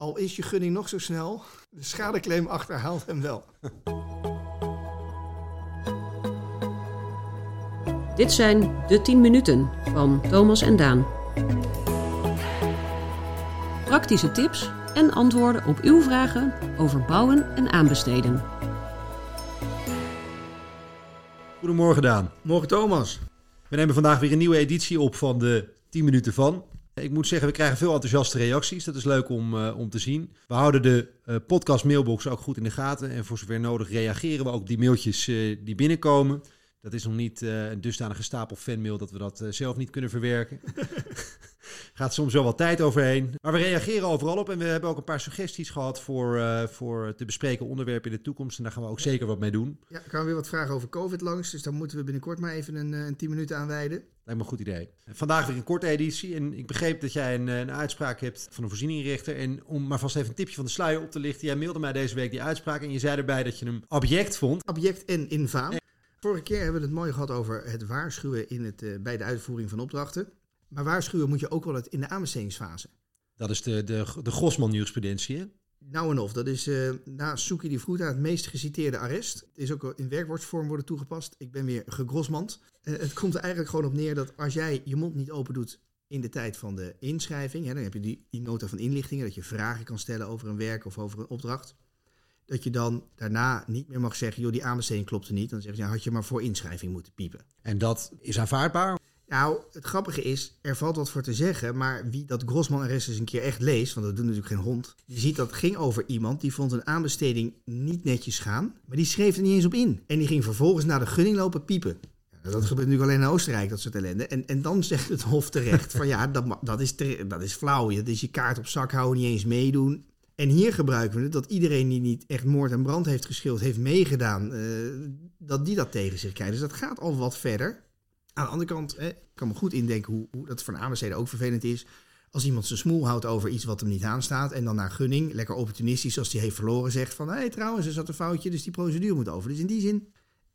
Al is je gunning nog zo snel, de schadeclaim achterhaalt hem wel. Dit zijn de 10 minuten van Thomas en Daan. Praktische tips en antwoorden op uw vragen over bouwen en aanbesteden. Goedemorgen Daan. Morgen Thomas. We nemen vandaag weer een nieuwe editie op van de 10 minuten van. Ik moet zeggen, we krijgen veel enthousiaste reacties. Dat is leuk om, uh, om te zien. We houden de uh, podcast mailbox ook goed in de gaten. En voor zover nodig reageren we ook op die mailtjes uh, die binnenkomen. Dat is nog niet een dusdanige stapel fanmail dat we dat zelf niet kunnen verwerken. Gaat soms wel wat tijd overheen. Maar we reageren overal op en we hebben ook een paar suggesties gehad voor, uh, voor te bespreken onderwerpen in de toekomst. En daar gaan we ook zeker wat mee doen. Ja, er gaan weer wat vragen over COVID langs. Dus daar moeten we binnenkort maar even een, een 10 minuten aan wijden. Lijkt me een goed idee. Vandaag weer een korte editie. En ik begreep dat jij een, een uitspraak hebt van een voorzieningrichter. En om maar vast even een tipje van de sluier op te lichten. Jij mailde mij deze week die uitspraak en je zei erbij dat je hem object vond. Object en infaam. Vorige keer hebben we het mooi gehad over het waarschuwen in het, uh, bij de uitvoering van opdrachten. Maar waarschuwen moet je ook wel in de aanbestedingsfase. Dat is de, de, de Gosman-jurisprudentie, hè? Nou en of. Dat is uh, na Suki die Vroeta het meest geciteerde arrest. Het is ook in werkwoordsvorm worden toegepast. Ik ben weer gegrosmand. Uh, het komt er eigenlijk gewoon op neer dat als jij je mond niet open doet in de tijd van de inschrijving, hè, dan heb je die, die nota van inlichtingen, dat je vragen kan stellen over een werk of over een opdracht. Dat je dan daarna niet meer mag zeggen, joh, die aanbesteding klopte niet. Dan zeg je, ja, had je maar voor inschrijving moeten piepen. En dat is aanvaardbaar? Nou, het grappige is, er valt wat voor te zeggen, maar wie dat Grossman-arrest eens een keer echt leest, want dat doet natuurlijk geen hond, die ziet dat het ging over iemand die vond een aanbesteding niet netjes gaan, maar die schreef er niet eens op in. En die ging vervolgens naar de gunning lopen piepen. Ja, dat gebeurt natuurlijk alleen in Oostenrijk, dat soort ellende. En, en dan zegt het Hof terecht van ja, dat, dat, is, dat is flauw. Dat is je kaart op zak houden, niet eens meedoen. En hier gebruiken we het dat iedereen die niet echt moord en brand heeft geschild, heeft meegedaan, uh, dat die dat tegen zich krijgt. Dus dat gaat al wat verder. Aan de andere kant, hè, ik kan me goed indenken hoe, hoe dat voor een aanbesteden ook vervelend is. Als iemand zijn smoel houdt over iets wat hem niet aanstaat en dan naar gunning, lekker opportunistisch als hij heeft verloren, zegt van hé hey, trouwens, er zat een foutje, dus die procedure moet over. Dus in die zin,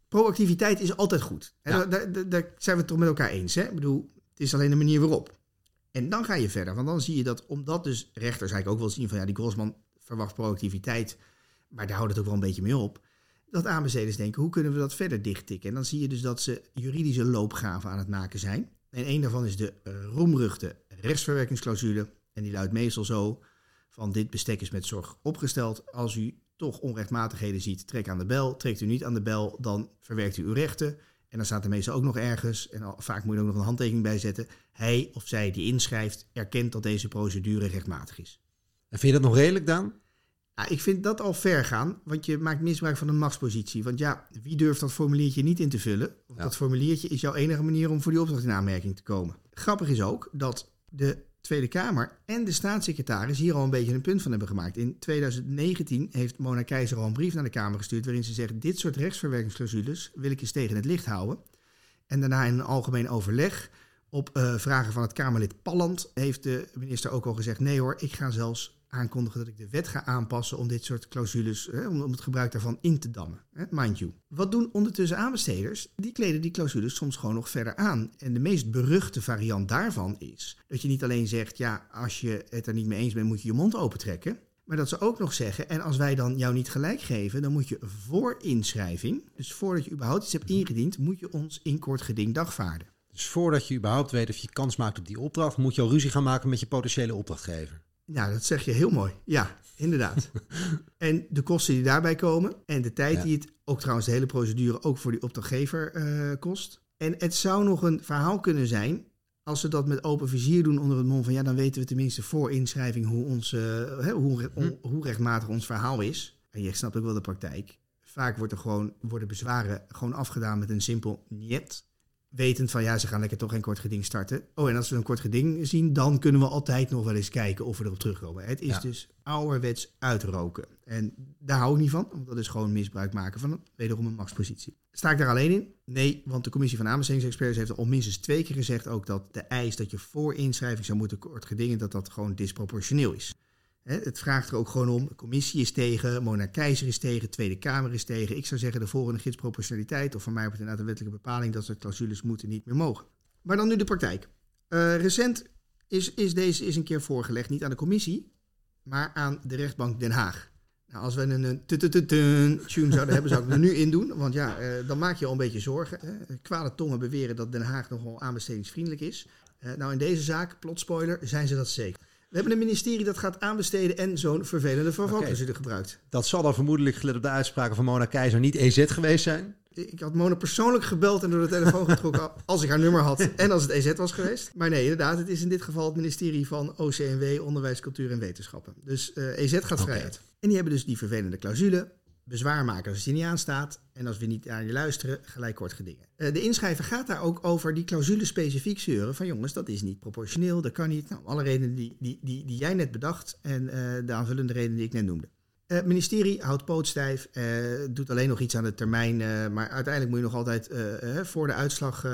proactiviteit is altijd goed. Ja. Daar, daar, daar, zijn we het toch met elkaar eens. Hè? Ik bedoel, het is alleen de manier waarop. En dan ga je verder, want dan zie je dat, omdat dus rechters eigenlijk ook wel zien van ja, die Grossman verwacht proactiviteit, maar daar houdt het ook wel een beetje mee op dat aanbesteders denken, hoe kunnen we dat verder dichttikken? En dan zie je dus dat ze juridische loopgaven aan het maken zijn. En een daarvan is de roemruchte rechtsverwerkingsclausule. En die luidt meestal zo van dit bestek is met zorg opgesteld. Als u toch onrechtmatigheden ziet, trek aan de bel. Trekt u niet aan de bel, dan verwerkt u uw rechten. En dan staat er meestal ook nog ergens, en vaak moet je ook nog een handtekening bij zetten. Hij of zij die inschrijft, erkent dat deze procedure rechtmatig is. En vind je dat nog redelijk dan? Ja, ik vind dat al ver gaan, want je maakt misbruik van een machtspositie. Want ja, wie durft dat formuliertje niet in te vullen? Want ja. dat formuliertje is jouw enige manier om voor die opdracht in aanmerking te komen. Grappig is ook dat de Tweede Kamer en de staatssecretaris hier al een beetje een punt van hebben gemaakt. In 2019 heeft Mona Keizer al een brief naar de Kamer gestuurd waarin ze zegt: dit soort rechtsverwerkingsclausules wil ik eens tegen het licht houden. En daarna in een algemeen overleg op uh, vragen van het Kamerlid Palland heeft de minister ook al gezegd: nee hoor, ik ga zelfs aankondigen dat ik de wet ga aanpassen om dit soort clausules, hè, om, om, het gebruik daarvan in te dammen. Hè, mind you. Wat doen ondertussen aanbesteders? Die kleden die clausules soms gewoon nog verder aan. En de meest beruchte variant daarvan is dat je niet alleen zegt, ja, als je het er niet mee eens bent, moet je je mond opentrekken. Maar dat ze ook nog zeggen, en als wij dan jou niet gelijk geven, dan moet je voor inschrijving, dus voordat je überhaupt iets hebt ingediend, moet je ons in kort geding dagvaarden. Dus voordat je überhaupt weet of je kans maakt op die opdracht, moet je al ruzie gaan maken met je potentiële opdrachtgever. Nou, dat zeg je heel mooi. Ja, inderdaad. en de kosten die daarbij komen en de tijd die het, ook trouwens de hele procedure, ook voor die opdrachtgever uh, kost. En het zou nog een verhaal kunnen zijn als ze dat met open vizier doen onder het mond van ja, dan weten we tenminste voor inschrijving hoe, ons, uh, hè, hoe, on, hoe rechtmatig ons verhaal is. En je snapt ook wel de praktijk. Vaak wordt er gewoon, worden bezwaren gewoon afgedaan met een simpel niet wetend van ja, ze gaan lekker toch een kort geding starten. Oh, en als we een kort geding zien, dan kunnen we altijd nog wel eens kijken of we erop terugkomen. Het is ja. dus ouderwets uitroken. En daar hou ik niet van, want dat is gewoon misbruik maken van een, wederom een machtspositie. Sta ik daar alleen in? Nee, want de commissie van aanbestedingsexperts heeft al minstens twee keer gezegd ook dat de eis dat je voor inschrijving zou moeten kort gedingen, dat dat gewoon disproportioneel is. Het vraagt er ook gewoon om. De commissie is tegen, Mona Keizer is tegen, Tweede Kamer is tegen. Ik zou zeggen de volgende gids proportionaliteit, of van mij inderdaad een wettelijke bepaling dat soort clausules moeten niet meer mogen. Maar dan nu de praktijk. Uh, recent is, is deze is een keer voorgelegd, niet aan de commissie, maar aan de rechtbank Den Haag. Nou, als we een, een tune zouden hebben, zou ik er nu in doen. Want ja, eh, dan maak je al een beetje zorgen. Hè. Kwade tongen beweren dat Den Haag nogal aanbestedingsvriendelijk is. Eh, nou, in deze zaak, plotspoiler, zijn ze dat zeker. We hebben een ministerie dat gaat aanbesteden en zo'n vervelende vervalclausule okay. gebruikt. Dat zal dan vermoedelijk, gelet op de uitspraken van Mona Keizer, niet EZ geweest zijn? Ik had Mona persoonlijk gebeld en door de telefoon getrokken als ik haar nummer had en als het EZ was geweest. Maar nee, inderdaad, het is in dit geval het ministerie van OCNW, Onderwijs, Cultuur en Wetenschappen. Dus uh, EZ gaat vrij uit. En die hebben dus die vervelende clausule. Bezwaar maken als die niet aanstaat. En als we niet aan je luisteren, gelijk kort gedingen. Uh, de inschrijver gaat daar ook over die clausule specifiek zeuren. Van jongens, dat is niet proportioneel, dat kan niet. Nou, alle redenen die, die, die, die jij net bedacht en uh, de aanvullende redenen die ik net noemde. Het uh, ministerie houdt pootstijf, uh, doet alleen nog iets aan de termijn, maar uiteindelijk moet je nog altijd voor de uitslag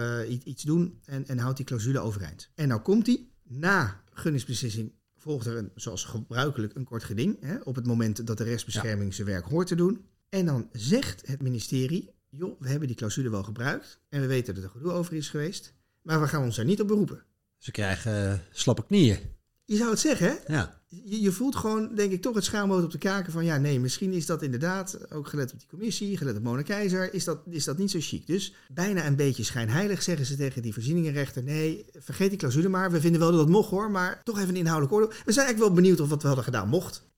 iets doen en, en houdt die clausule overeind. En nou komt die, na gunningsbeslissing volgt er een, zoals gebruikelijk een kort geding, hè, op het moment dat de rechtsbescherming ja. zijn werk hoort te doen. En dan zegt het ministerie, joh, we hebben die clausule wel gebruikt en we weten dat er gedoe over is geweest, maar we gaan ons daar niet op beroepen. Ze krijgen slappe knieën. Je zou het zeggen, hè? Ja. Je, je, voelt gewoon, denk ik, toch het schaamrood op de kaken van... ja, nee, misschien is dat inderdaad, ook gelet op die commissie... gelet op Mona Keizer, is dat, is dat niet zo chic. Dus bijna een beetje schijnheilig zeggen ze tegen die voorzieningenrechter... nee, vergeet die clausule maar. We vinden wel dat dat mocht, hoor, maar toch even een inhoudelijk oordeel. We zijn eigenlijk wel benieuwd of wat we hadden gedaan mocht.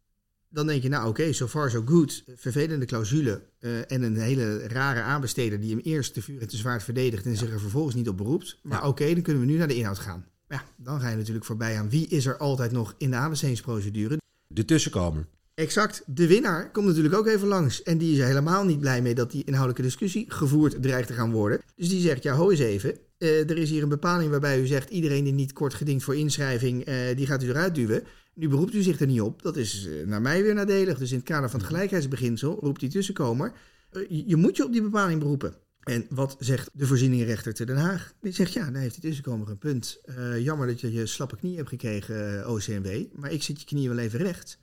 Dan denk je, nou oké, okay, so far so good. Vervelende clausule uh, en een hele rare aanbesteder... die hem eerst te vuur en te zwaard verdedigt... en ja. zich er vervolgens niet op beroept. Maar ja. oké, okay, dan kunnen we nu naar de inhoud gaan. Ja, dan ga je natuurlijk voorbij aan wie is er altijd nog in de aanbestedingsprocedure. De tussenkomer. Exact. De winnaar komt natuurlijk ook even langs. En die is er helemaal niet blij mee dat die inhoudelijke discussie gevoerd dreigt te gaan worden. Dus die zegt, ja, ho eens even. Uh, er is hier een bepaling waarbij u zegt... iedereen die niet kort gedingt voor inschrijving, uh, die gaat u eruit duwen. Nu beroept u zich er niet op. Dat is uh, naar mij weer nadelig. Dus in het kader van het gelijkheidsbeginsel roept die tussenkomer... je moet je op die bepaling beroepen. En wat zegt de voorzieningenrechter te Den Haag? Die zegt, ja, dan heeft die tussenkomer een punt. Uh, jammer dat je je slappe knie hebt gekregen, OCMW. Maar ik zit je knieën wel even recht.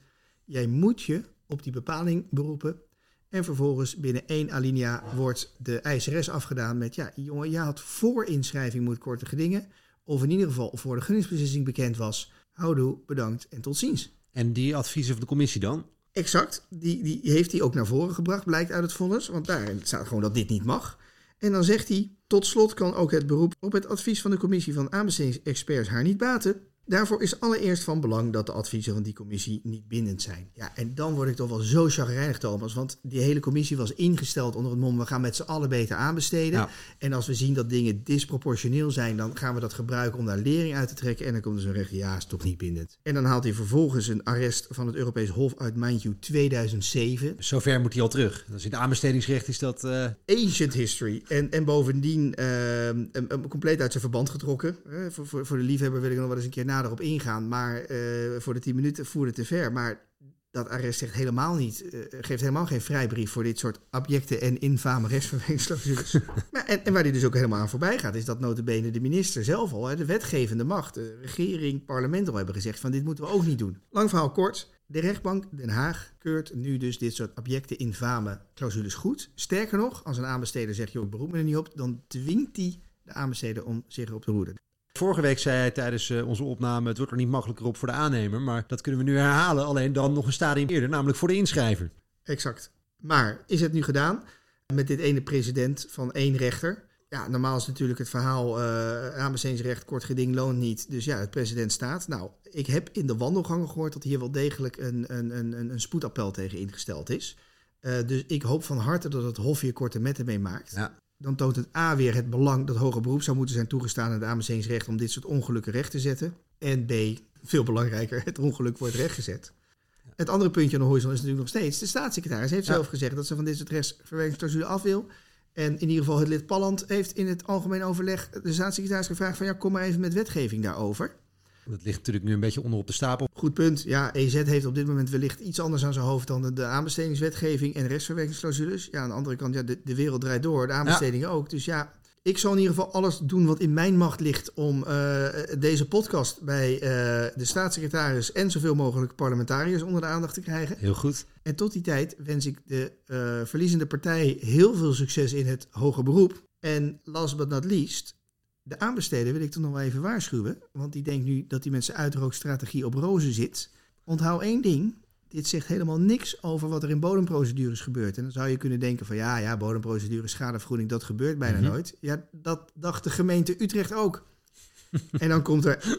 Jij moet je op die bepaling beroepen. En vervolgens binnen één alinea wordt de ISRS afgedaan met... ja, jongen, je had voor inschrijving moet korte gedingen... of in ieder geval voor de gunningsbeslissing bekend was... houdoe, bedankt en tot ziens. En die adviezen van de commissie dan? Exact, die, die heeft hij ook naar voren gebracht, blijkt uit het vonnis. Want daarin staat gewoon dat dit niet mag. En dan zegt hij, tot slot kan ook het beroep op het advies van de commissie van aanbestedingsexperts haar niet baten. Daarvoor is allereerst van belang dat de adviezen van die commissie niet bindend zijn. Ja, en dan word ik toch wel zo chagrijnig, Thomas. Want die hele commissie was ingesteld onder het mom... we gaan met z'n allen beter aanbesteden. Ja. En als we zien dat dingen disproportioneel zijn... dan gaan we dat gebruiken om daar lering uit te trekken. En dan komt er zo'n recht, ja, is toch niet bindend. En dan haalt hij vervolgens een arrest van het Europees Hof uit, mind you, 2007. Zover moet hij al terug. Dus in het aanbestedingsrecht is dat... Uh... Ancient history. En, en bovendien uh, een, een compleet uit zijn verband getrokken. Uh, voor, voor, voor de liefhebber wil ik nog wel eens een keer na nader op ingaan, maar uh, voor de 10 minuten voerde te ver. Maar dat arrest zegt helemaal niet, uh, geeft helemaal geen vrijbrief voor dit soort abjecte en infame restverwegingsclausules. en, en waar die dus ook helemaal aan voorbij gaat, is dat notabene de minister zelf al, hè, de wetgevende macht, de regering, parlement al hebben gezegd van dit moeten we ook niet doen. Lang verhaal kort, de rechtbank Den Haag keurt nu dus dit soort abjecte infame clausules goed. Sterker nog, als een aanbesteder zegt, joh, ik beroep me er niet op, dan dwingt hij de aanbesteder om zich erop te roeren. Vorige week zei hij tijdens uh, onze opname: het wordt er niet makkelijker op voor de aannemer. Maar dat kunnen we nu herhalen, alleen dan nog een stadium eerder, namelijk voor de inschrijver. Exact. Maar is het nu gedaan met dit ene president van één rechter? Ja, normaal is natuurlijk het verhaal uh, aanbestedingsrecht, kort geding loont niet. Dus ja, het president staat. Nou, ik heb in de wandelgangen gehoord dat hier wel degelijk een, een, een, een spoedappel tegen ingesteld is. Uh, dus ik hoop van harte dat het Hof hier korte metten mee maakt. Ja dan toont het A weer het belang dat hoger beroep zou moeten zijn toegestaan aan het aanbestedingsrecht om dit soort ongelukken recht te zetten. En B, veel belangrijker, het ongeluk wordt rechtgezet. Het andere puntje aan de horizon is natuurlijk nog steeds. De staatssecretaris heeft ja. zelf gezegd dat ze van dit soort rechtsverwerkingsclausule af wil. En in ieder geval het lid Palland heeft in het algemeen overleg de staatssecretaris gevraagd van ja, kom maar even met wetgeving daarover. Dat ligt natuurlijk nu een beetje onder op de stapel. Goed punt. Ja, EZ heeft op dit moment wellicht iets anders aan zijn hoofd dan de, de aanbestedingswetgeving en restverwerkingsclausules. Ja, aan de andere kant, ja, de, de wereld draait door, de aanbestedingen ja. ook. Dus ja, ik zal in ieder geval alles doen wat in mijn macht ligt om uh, deze podcast bij uh, de staatssecretaris en zoveel mogelijk parlementariërs onder de aandacht te krijgen. Heel goed. En tot die tijd wens ik de uh, verliezende partij heel veel succes in het hoger beroep. En last but not least, de aanbesteder wil ik toch nog wel even waarschuwen. Want die denkt nu dat met zijn uitrookstrategie op rozen zit. onthoud één ding. Dit zegt helemaal niks over wat er in bodemprocedures gebeurt. En dan zou je kunnen denken van ja, ja, bodemprocedure, schadevergoeding, dat gebeurt bijna Mhm. nooit. Ja, dat dacht de gemeente Utrecht ook. en dan komt er,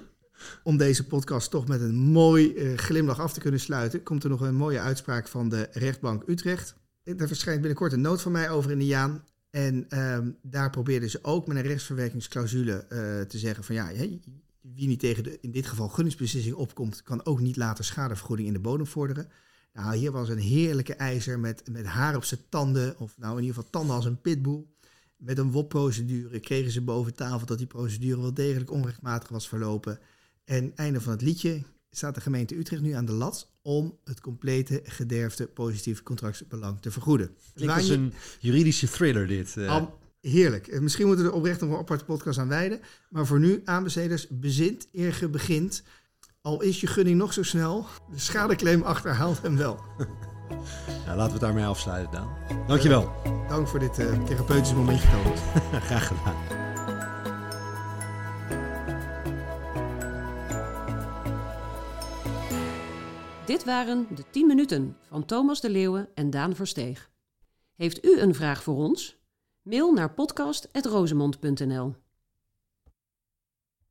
om deze podcast toch met een mooi eh, glimlach af te kunnen sluiten, komt er nog een mooie uitspraak van de rechtbank Utrecht. Er verschijnt binnenkort een noot van mij over in de Jaan. En ehm, daar probeerden ze ook met een rechtsverwerkingsclausule eh, te zeggen van ja, wie niet tegen de, in dit geval gunningsbeslissing opkomt, kan ook niet later schadevergoeding in de bodem vorderen. Nou, hier was een heerlijke ijzer met, met haar op zijn tanden, of nou in ieder geval tanden als een pitbull. Met een WOP-procedure kregen ze boven tafel dat die procedure wel degelijk onrechtmatig was verlopen. En einde van het liedje staat de gemeente Utrecht nu aan de lat om het complete gederfde positief contractbelang te vergoeden. Klinkt als je- een juridische thriller dit. eh. Heerlijk. Eh, Misschien moeten we er oprecht nog een aparte podcast aan wijden. Maar voor nu, aanbesteders, bezint eer ge begint. Al is je gunning nog zo snel, de schadeclaim achterhaalt hem wel. Nou, laten we het daarmee afsluiten, Daan. Dankjewel. Dank voor dit therapeutische momentje, Thomas. Graag gedaan. Dit waren de 10 minuten van Thomas de Leeuwen en Daan Versteeg. Heeft u een vraag voor ons? Mail naar podcast.rozemond.nl